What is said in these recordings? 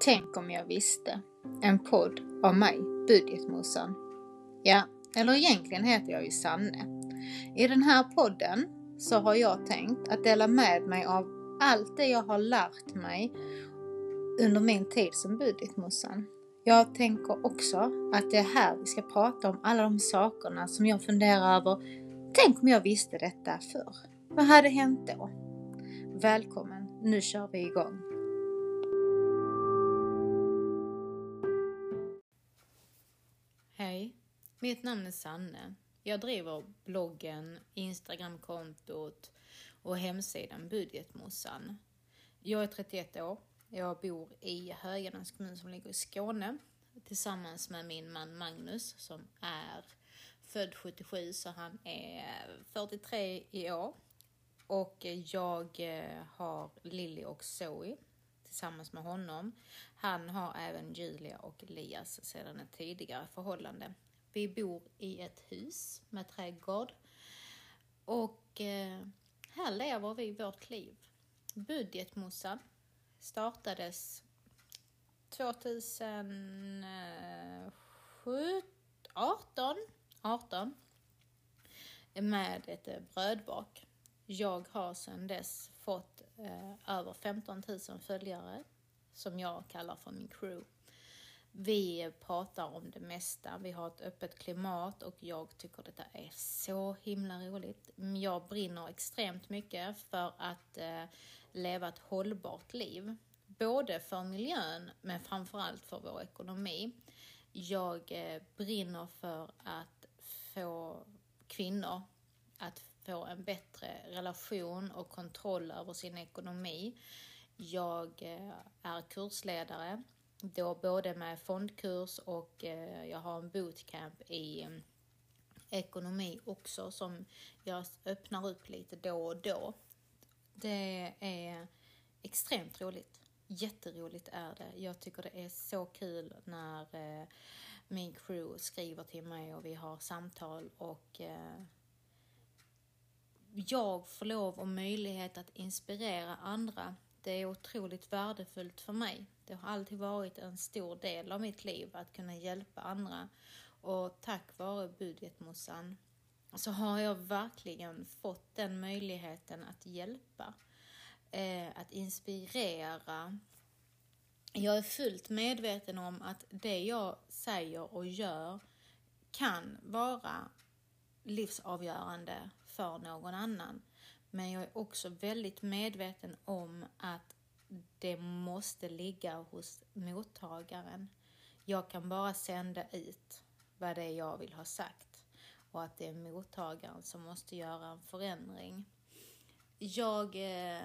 Tänk om jag visste. En podd av mig, Budgetmosan. Ja, eller egentligen heter jag ju Sanne. I den här podden så har jag tänkt att dela med mig av allt det jag har lärt mig under min tid som budgetmossan. Jag tänker också att det är här vi ska prata om alla de sakerna som jag funderar över. Tänk om jag visste detta förr. Vad hade hänt då? Välkommen, nu kör vi igång. Mitt namn är Sanne. Jag driver bloggen, Instagramkontot och hemsidan Budgetmossan. Jag är 31 år. Jag bor i Höganäs kommun som ligger i Skåne tillsammans med min man Magnus som är född 77 så han är 43 i år. Och jag eh, har Lilly och Zoe tillsammans med honom. Han har även Julia och Elias sedan ett tidigare förhållande. Vi bor i ett hus med trädgård och eh, här lever vi vårt liv. Budgetmossan startades 2018 18, med ett eh, brödbak. Jag har sedan dess fått eh, över 15 000 följare som jag kallar för min crew. Vi pratar om det mesta, vi har ett öppet klimat och jag tycker detta är så himla roligt. Jag brinner extremt mycket för att eh, leva ett hållbart liv. Både för miljön men framförallt för vår ekonomi. Jag eh, brinner för att få kvinnor att få en bättre relation och kontroll över sin ekonomi. Jag eh, är kursledare, då både med fondkurs och eh, jag har en bootcamp i mm, ekonomi också som jag öppnar upp lite då och då. Det är extremt roligt. Jätteroligt är det. Jag tycker det är så kul när eh, min crew skriver till mig och vi har samtal och eh, jag får lov och möjlighet att inspirera andra. Det är otroligt värdefullt för mig. Det har alltid varit en stor del av mitt liv att kunna hjälpa andra. Och tack vare budgetmossan så har jag verkligen fått den möjligheten att hjälpa, eh, att inspirera. Jag är fullt medveten om att det jag säger och gör kan vara livsavgörande för någon annan. Men jag är också väldigt medveten om att det måste ligga hos mottagaren. Jag kan bara sända ut vad det är jag vill ha sagt och att det är mottagaren som måste göra en förändring. Jag eh,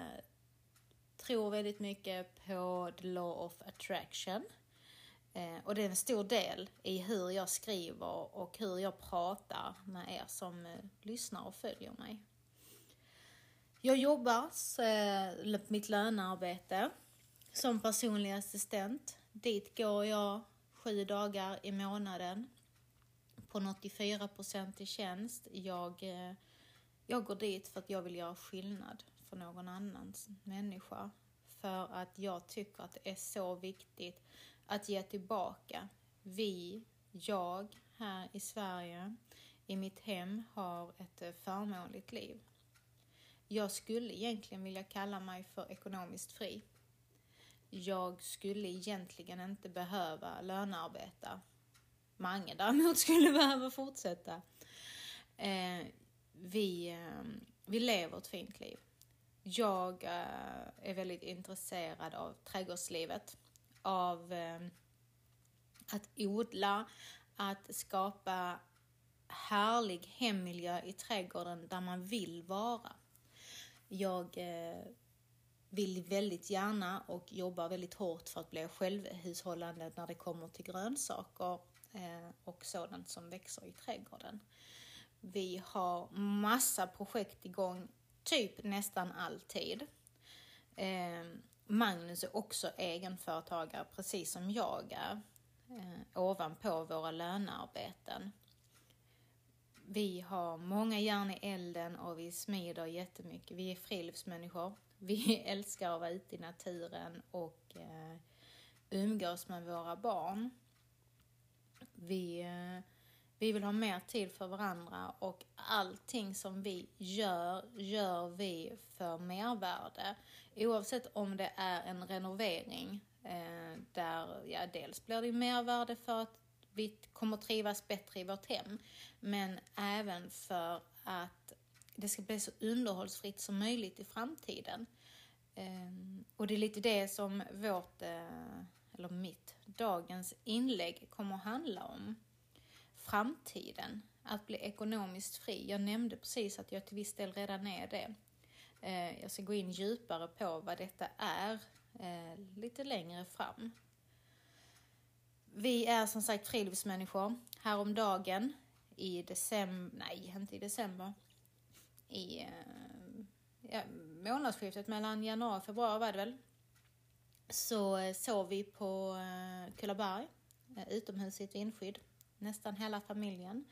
tror väldigt mycket på the law of attraction. Eh, och det är en stor del i hur jag skriver och hur jag pratar med er som eh, lyssnar och följer mig. Jag jobbar eh, mitt lönearbete som personlig assistent. Dit går jag sju dagar i månaden på 84 procent i tjänst. Jag, eh, jag går dit för att jag vill göra skillnad för någon annan människa. För att jag tycker att det är så viktigt att ge tillbaka. Vi, jag, här i Sverige, i mitt hem, har ett eh, förmånligt liv. Jag skulle egentligen vilja kalla mig för ekonomiskt fri. Jag skulle egentligen inte behöva lönearbeta. Mange däremot skulle behöva fortsätta. Eh, vi, eh, vi lever ett fint liv. Jag eh, är väldigt intresserad av trädgårdslivet av eh, att odla, att skapa härlig hemmiljö i trädgården där man vill vara. Jag eh, vill väldigt gärna och jobbar väldigt hårt för att bli självhushållande när det kommer till grönsaker eh, och sådant som växer i trädgården. Vi har massa projekt igång, typ nästan alltid. Ehm, Magnus är också egenföretagare precis som jag är, eh, ovanpå våra lönearbeten. Vi har många järn i elden och vi smider jättemycket. Vi är friluftsmänniskor. Vi älskar att vara ute i naturen och eh, umgås med våra barn. Vi, eh, vi vill ha mer tid för varandra och allting som vi gör, gör vi för mervärde. Oavsett om det är en renovering eh, där, ja, dels blir det mervärde för att vi kommer trivas bättre i vårt hem, men även för att det ska bli så underhållsfritt som möjligt i framtiden. Ehm, och det är lite det som vårt, eh, eller mitt, dagens inlägg kommer att handla om. Framtiden, att bli ekonomiskt fri. Jag nämnde precis att jag till viss del redan är det. Eh, jag ska gå in djupare på vad detta är eh, lite längre fram. Vi är som sagt friluftsmänniskor. Häromdagen i december, nej inte i december, i eh, ja, månadsskiftet mellan januari och februari var det väl, så eh, sov vi på eh, Kullaberg, utomhus i ett vindskydd, nästan hela familjen.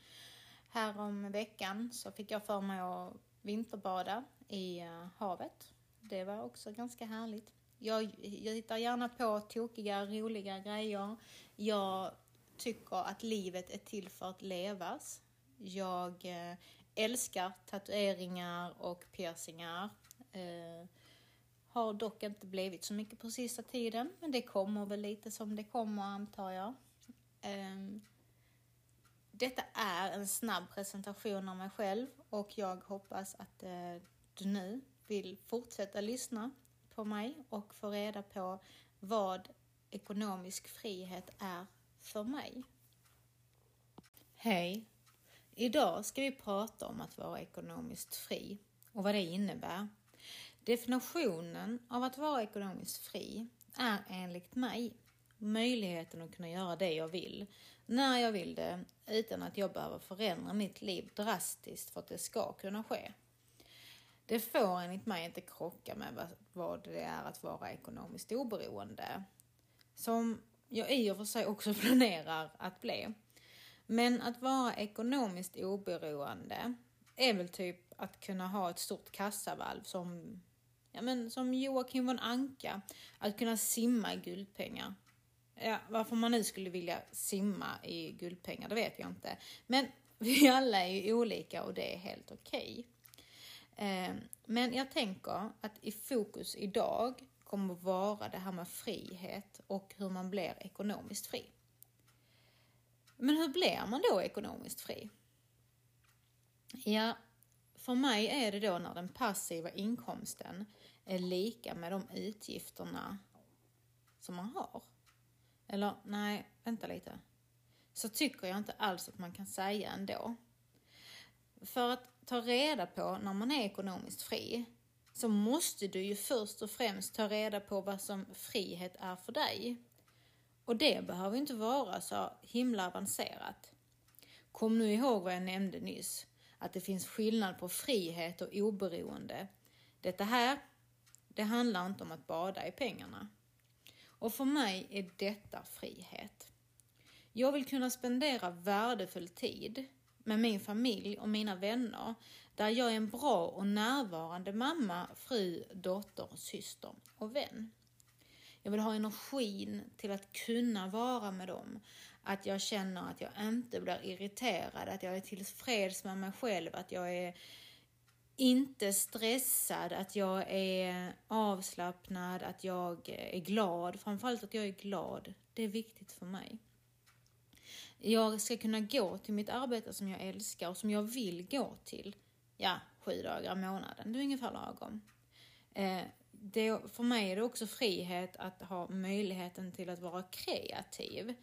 Här om veckan så fick jag för mig att vinterbada i havet. Det var också ganska härligt. Jag, jag hittar gärna på tokiga, roliga grejer. Jag tycker att livet är till för att levas. Jag eh, älskar tatueringar och piercingar. Eh, har dock inte blivit så mycket på sista tiden, men det kommer väl lite som det kommer antar jag. Eh, detta är en snabb presentation av mig själv och jag hoppas att eh, du nu vill fortsätta lyssna på mig och få reda på vad ekonomisk frihet är för mig. Hej! Idag ska vi prata om att vara ekonomiskt fri och vad det innebär. Definitionen av att vara ekonomiskt fri är enligt mig möjligheten att kunna göra det jag vill, när jag vill det, utan att jag behöver förändra mitt liv drastiskt för att det ska kunna ske. Det får enligt mig inte krocka med vad det är att vara ekonomiskt oberoende. Som jag i och för sig också planerar att bli. Men att vara ekonomiskt oberoende är väl typ att kunna ha ett stort kassavalv som, ja men som Joakim von Anka, att kunna simma i guldpengar. Ja, varför man nu skulle vilja simma i guldpengar, det vet jag inte. Men vi alla är ju olika och det är helt okej. Okay. Men jag tänker att i fokus idag kommer att vara det här med frihet och hur man blir ekonomiskt fri. Men hur blir man då ekonomiskt fri? Ja, för mig är det då när den passiva inkomsten är lika med de utgifterna som man har. Eller nej, vänta lite. Så tycker jag inte alls att man kan säga ändå. För att ta reda på när man är ekonomiskt fri så måste du ju först och främst ta reda på vad som frihet är för dig. Och det behöver inte vara så himla avancerat. Kom nu ihåg vad jag nämnde nyss, att det finns skillnad på frihet och oberoende. Detta här, det handlar inte om att bada i pengarna. Och för mig är detta frihet. Jag vill kunna spendera värdefull tid med min familj och mina vänner där jag är en bra och närvarande mamma, fru, dotter, syster och vän. Jag vill ha energin till att kunna vara med dem. Att jag känner att jag inte blir irriterad, att jag är tillfreds med mig själv, att jag är inte stressad, att jag är avslappnad, att jag är glad. Framförallt att jag är glad. Det är viktigt för mig. Jag ska kunna gå till mitt arbete som jag älskar och som jag vill gå till. Ja, sju dagar i månaden. Det är ungefär lagom. Eh, det, för mig är det också frihet att ha möjligheten till att vara kreativ.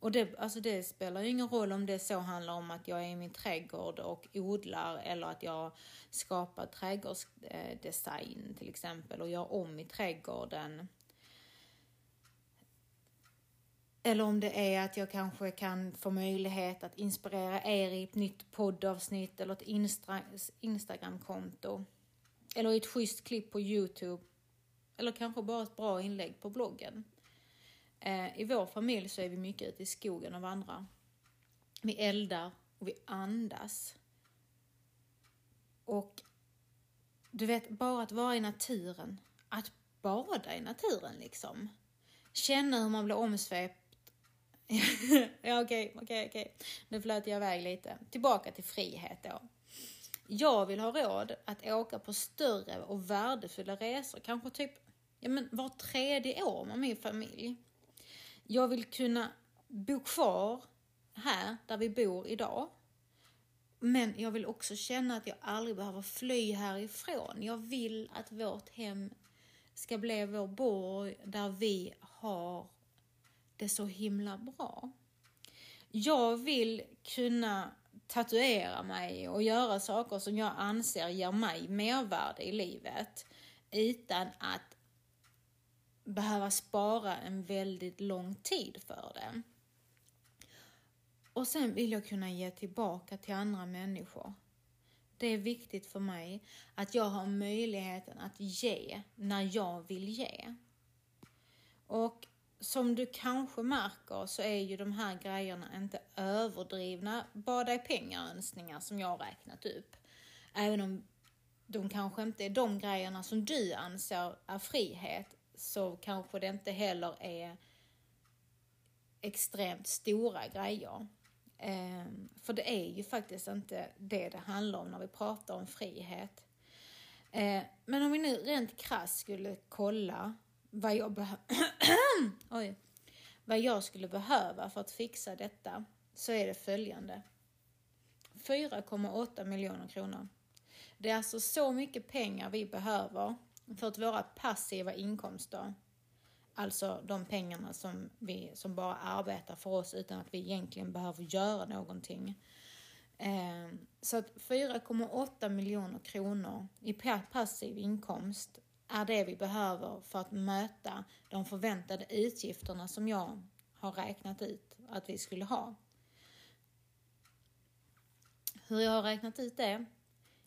Och det, alltså det spelar ju ingen roll om det så handlar om att jag är i min trädgård och odlar eller att jag skapar trädgårdsdesign till exempel och gör om i trädgården. Eller om det är att jag kanske kan få möjlighet att inspirera er i ett nytt poddavsnitt eller ett Insta Instagramkonto. Eller ett schysst klipp på Youtube. Eller kanske bara ett bra inlägg på bloggen. Eh, I vår familj så är vi mycket ute i skogen och vandrar. Vi eldar och vi andas. Och du vet, bara att vara i naturen, att bada i naturen liksom. känna hur man blir omsvept. ja, okej, okej, okej. Nu flöt jag iväg lite. Tillbaka till frihet då. Jag vill ha råd att åka på större och värdefulla resor, kanske typ ja, men var tredje år med min familj. Jag vill kunna bo kvar här där vi bor idag. Men jag vill också känna att jag aldrig behöver fly härifrån. Jag vill att vårt hem ska bli vår borg där vi har det så himla bra. Jag vill kunna tatuera mig och göra saker som jag anser ger mig mervärde i livet utan att behöva spara en väldigt lång tid för det. Och sen vill jag kunna ge tillbaka till andra människor. Det är viktigt för mig att jag har möjligheten att ge när jag vill ge. Och som du kanske märker så är ju de här grejerna inte överdrivna bada i pengar-önskningar som jag har räknat upp. Även om de kanske inte är de grejerna som du anser är frihet så kanske det inte heller är extremt stora grejer. Ehm, för det är ju faktiskt inte det det handlar om när vi pratar om frihet. Ehm, men om vi nu rent krasst skulle kolla vad jag, Oj. vad jag skulle behöva för att fixa detta så är det följande. 4,8 miljoner kronor. Det är alltså så mycket pengar vi behöver för att våra passiva inkomster, alltså de pengarna som, vi, som bara arbetar för oss utan att vi egentligen behöver göra någonting. Ehm, så att 4,8 miljoner kronor i passiv inkomst är det vi behöver för att möta de förväntade utgifterna som jag har räknat ut att vi skulle ha. Hur jag har räknat ut det?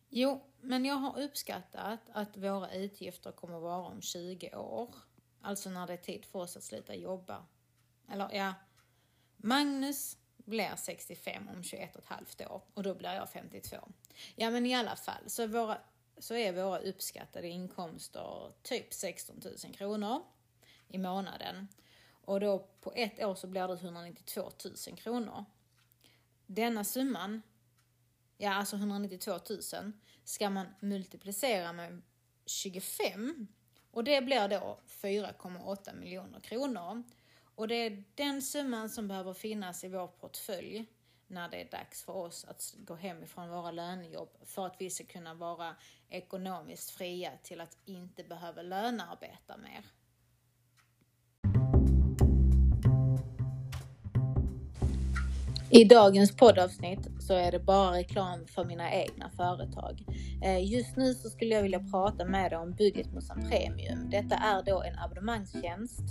Jo, men jag har uppskattat att våra utgifter kommer att vara om 20 år. Alltså när det är tid för oss att sluta jobba. Eller ja, Magnus blir 65 om 21 och ett halvt år och då blir jag 52. Ja, men i alla fall så, våra, så är våra uppskattade inkomster typ 16 000 kronor i månaden. Och då på ett år så blir det 192 000 kronor. Denna summan, ja alltså 192 000, ska man multiplicera med 25 och det blir då 4,8 miljoner kronor. Och det är den summan som behöver finnas i vår portfölj när det är dags för oss att gå hemifrån våra lönejobb för att vi ska kunna vara ekonomiskt fria till att inte behöva lönearbeta mer. I dagens poddavsnitt så är det bara reklam för mina egna företag. Eh, just nu så skulle jag vilja prata med dig om Budgetmossan Premium. Detta är då en abonnemangstjänst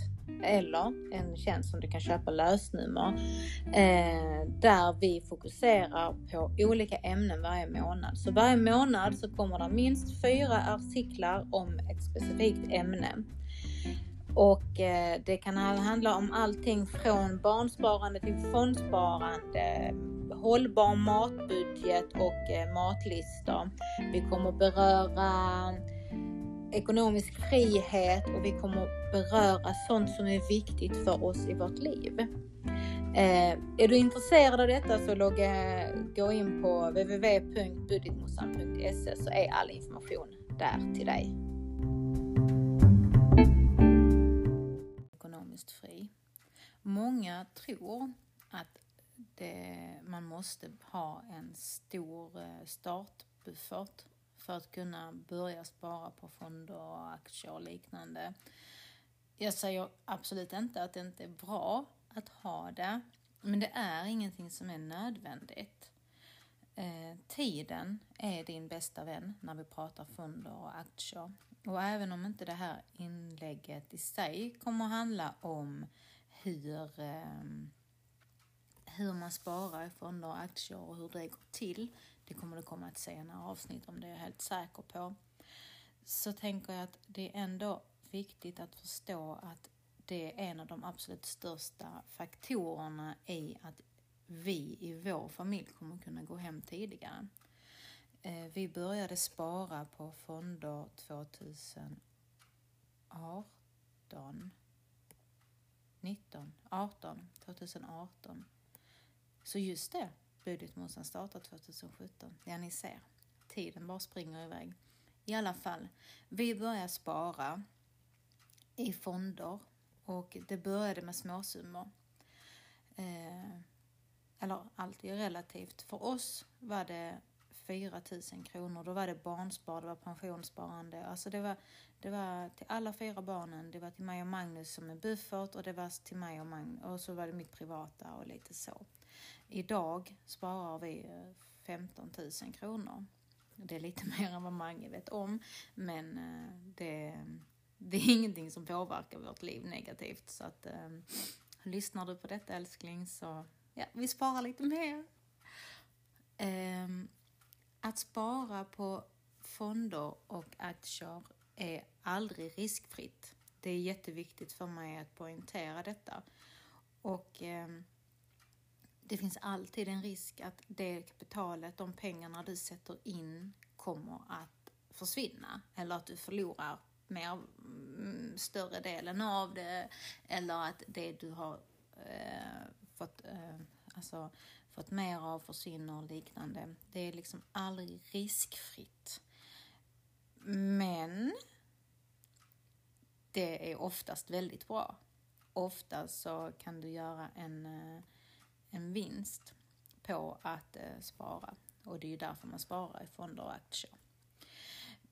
eller en tjänst som du kan köpa lösnummer eh, där vi fokuserar på olika ämnen varje månad. Så varje månad så kommer det minst fyra artiklar om ett specifikt ämne. Och eh, det kan handla om allting från barnsparande till fondsparande, hållbar matbudget och eh, matlistor. Vi kommer beröra ekonomisk frihet och vi kommer beröra sånt som är viktigt för oss i vårt liv. Eh, är du intresserad av detta så logga, gå in på www.budgetmossan.se så är all information där till dig. Ekonomiskt fri. Många tror att det, man måste ha en stor eh, startbuffert för att kunna börja spara på fonder och aktier och liknande. Jag säger absolut inte att det inte är bra att ha det, men det är ingenting som är nödvändigt. Eh, tiden är din bästa vän när vi pratar fonder och aktier. Och även om inte det här inlägget i sig kommer att handla om hur, eh, hur man sparar i fonder och aktier och hur det går till det kommer det komma ett senare avsnitt om det är jag helt säker på. Så tänker jag att det är ändå viktigt att förstå att det är en av de absolut största faktorerna i att vi i vår familj kommer kunna gå hem tidigare. Eh, vi började spara på fonder 2018 19, 18, 2018. Så just det, budgetmosan startar 2017. Ja, ni ser. Tiden bara springer iväg. I alla fall, vi börjar spara i fonder och det började med småsummor. Eh, eller allt är relativt. För oss var det 4 000 kronor. Då var det barnspar, det var pensionssparande. Alltså det var, det var till alla fyra barnen. Det var till mig och Magnus som en buffert och det var till mig och Magnus. Och så var det mitt privata och lite så. Idag sparar vi eh, 15 000 kronor. Det är lite mer än vad Mange vet om, men eh, det, det är ingenting som påverkar vårt liv negativt. Så att eh, lyssnar du på detta älskling så ja, vi sparar lite mer. Eh, att spara på fonder och aktier är aldrig riskfritt. Det är jätteviktigt för mig att poängtera detta. Och eh, det finns alltid en risk att det kapitalet, de pengarna du sätter in kommer att försvinna eller att du förlorar mer, mm, större delen av det eller att det du har eh, fått, eh, alltså, fått mer av försvinner och liknande. Det är liksom aldrig riskfritt. Men det är oftast väldigt bra. Oftast så kan du göra en eh, en vinst på att eh, spara. Och det är ju därför man sparar i fonder och aktier.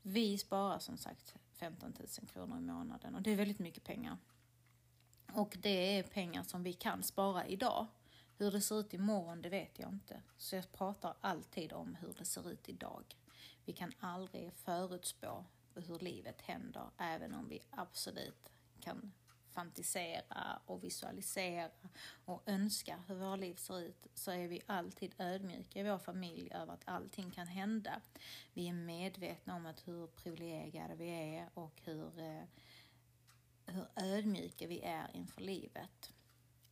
Vi sparar som sagt 15 000 kronor i månaden och det är väldigt mycket pengar. Och det är pengar som vi kan spara idag. Hur det ser ut imorgon, det vet jag inte. Så jag pratar alltid om hur det ser ut idag. Vi kan aldrig förutspå hur livet händer, även om vi absolut kan fantisera och visualisera och önska hur våra liv ser ut så är vi alltid ödmjuka i vår familj över att allting kan hända. Vi är medvetna om att hur privilegierade vi är och hur, eh, hur ödmjuka vi är inför livet.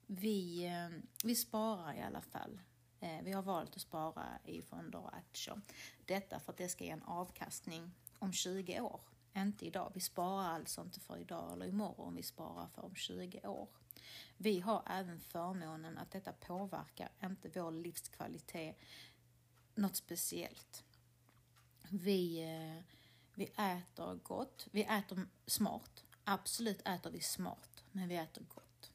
Vi, eh, vi sparar i alla fall. Eh, vi har valt att spara i fonder och aktier. Detta för att det ska ge en avkastning om 20 år inte idag. Vi sparar alltså inte för idag eller imorgon, vi sparar för om 20 år. Vi har även förmånen att detta påverkar inte vår livskvalitet något speciellt. Vi, eh, vi äter gott, vi äter smart. Absolut äter vi smart, men vi äter gott.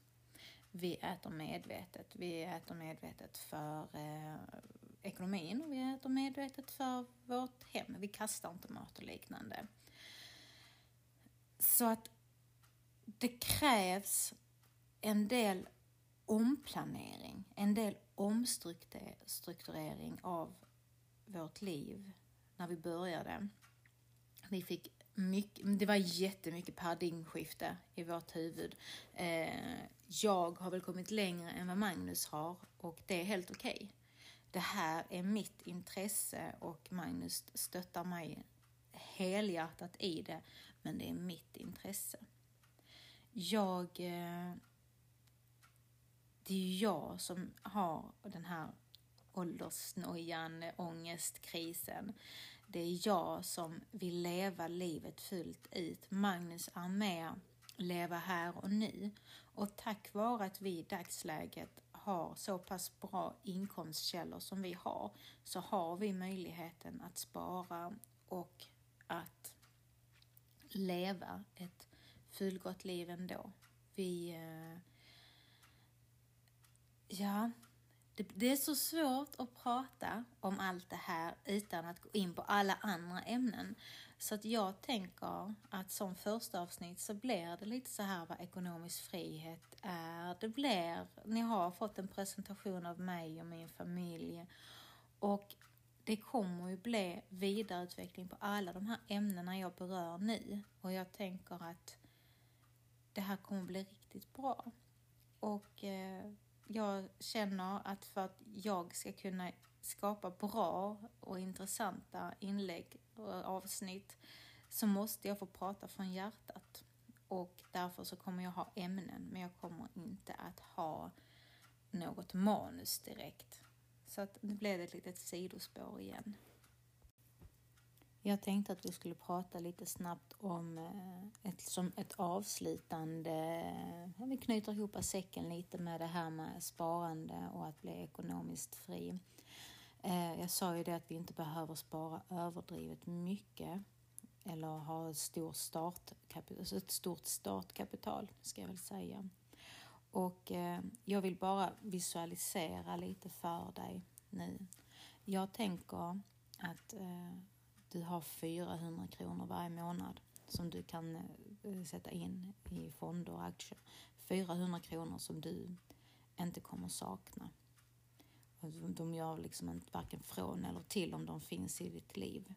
Vi äter medvetet. Vi äter medvetet för eh, ekonomin och vi äter medvetet för vårt hem. Vi kastar inte mat och liknande. Så att det krävs en del omplanering, en del omstrukturering av vårt liv när vi började. Vi fick mycket, det var jättemycket paradigmskifte i vårt huvud. Eh, jag har väl kommit längre än vad Magnus har och det är helt okej. Okay. Det här är mitt intresse och Magnus stöttar mig helhjärtat i det men det är mitt intresse. Jag... Eh, det är jag som har den här åldersnojan, ångestkrisen. Det är jag som vill leva livet fullt ut. Magnus är med leva här och nu. Och tack vare att vi i dagsläget har så pass bra inkomstkällor som vi har så har vi möjligheten att spara och att leva ett fullgott liv ändå. Vi... Eh, ja, det, det, är så svårt att prata om allt det här utan att gå in på alla andra ämnen. Så att jag tänker att som första avsnitt så blir det lite så här vad ekonomisk frihet är. Det blir, ni har fått en presentation av mig och min familj. Och det kommer ju bli vidareutveckling på alla de här ämnena jag berör nu och jag tänker att det här kommer bli riktigt bra. Och eh, jag känner att för att jag ska kunna skapa bra och intressanta inlägg och avsnitt så måste jag få prata från hjärtat. Och därför så kommer jag ha ämnen men jag kommer inte att ha något manus direkt. Så att nu blev det ett litet sidospår igen. Jag tänkte att vi skulle prata lite snabbt om eh, ett, som ett avslutande, eh, vi knyter ihop säcken lite med det här med sparande och att bli ekonomiskt fri. Eh, jag sa ju det att vi inte behöver spara överdrivet mycket eller ha ett stort, startkapital, alltså ett stort startkapital, ska jag väl säga. Och eh, jag vill bara visualisera lite för dig nu. Jag tänker att eh, du har 400 kronor varje månad som du kan eh, sätta in i fonder och aktier. 400 kronor som du inte kommer sakna. De gör liksom inte varken från eller till om de finns i ditt liv.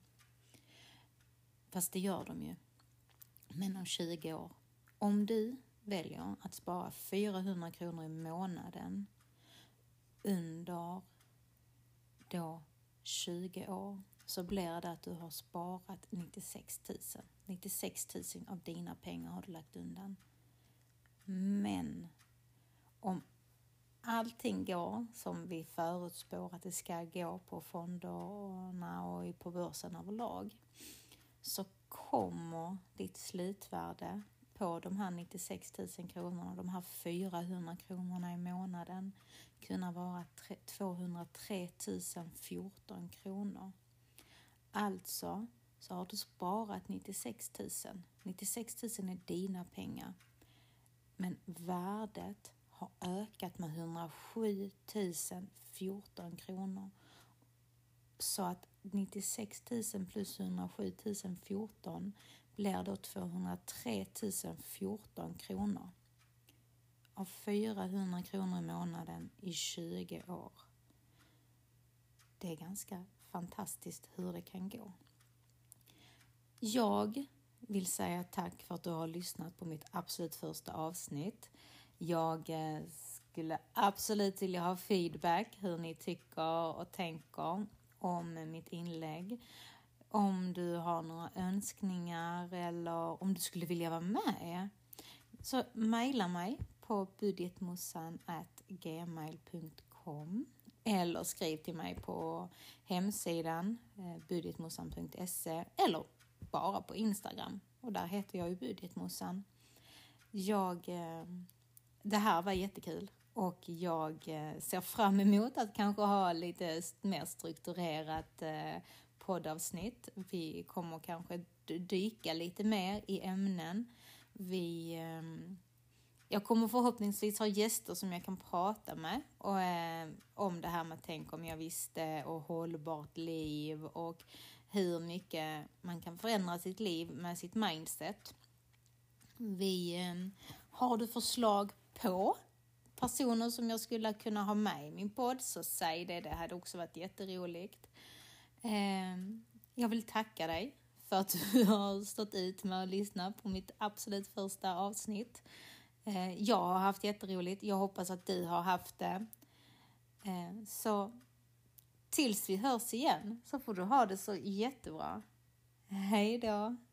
Fast det gör de ju. Men om 20 år. Om du väljer att spara 400 kronor i månaden under då 20 år så blir det att du har sparat 96 000. 96 000 av dina pengar har du lagt undan. Men om allting går som vi förutspår att det ska gå på fonderna och på börsen överlag så kommer ditt slutvärde på de här 96 000 kronorna, de här 400 kronorna i månaden kunna vara 203 014 kronor. Alltså så har du sparat 96 000. 96 000 är dina pengar. Men värdet har ökat med 107 014 kronor. Så att 96 000 plus 107 014 blir då 203 014 kronor. Av 400 kronor i månaden i 20 år. Det är ganska fantastiskt hur det kan gå. Jag vill säga tack för att du har lyssnat på mitt absolut första avsnitt. Jag eh, skulle absolut vilja ha feedback hur ni tycker och tänker om mitt inlägg. Om du har några önskningar eller om du skulle vilja vara med så mejla mig på budgetmossan.gmail.com eller skriv till mig på hemsidan eh, budgetmossan.se eller bara på Instagram och där heter jag ju budgetmossan. Jag, eh, det här var jättekul och jag eh, ser fram emot att kanske ha lite mer strukturerat poddavsnitt. Vi kommer kanske dyka lite mer i ämnen. Vi ehm, jag kommer förhoppningsvis ha gäster som jag kan prata med och, eh, om det här med tänk om jag visste och hållbart liv och hur mycket man kan förändra sitt liv med sitt mindset. Vi, eh, har du förslag på personer som jag skulle kunna ha med i min podd så säg det, det hade också varit jätteroligt. Eh, jag vill tacka dig för att du har stått ut med att lyssna på mitt absolut första avsnitt. Eh, jag har haft jätteroligt. Jag hoppas att du har haft det. Eh, så tills vi hörs igen så får du ha det så jättebra. Hej då!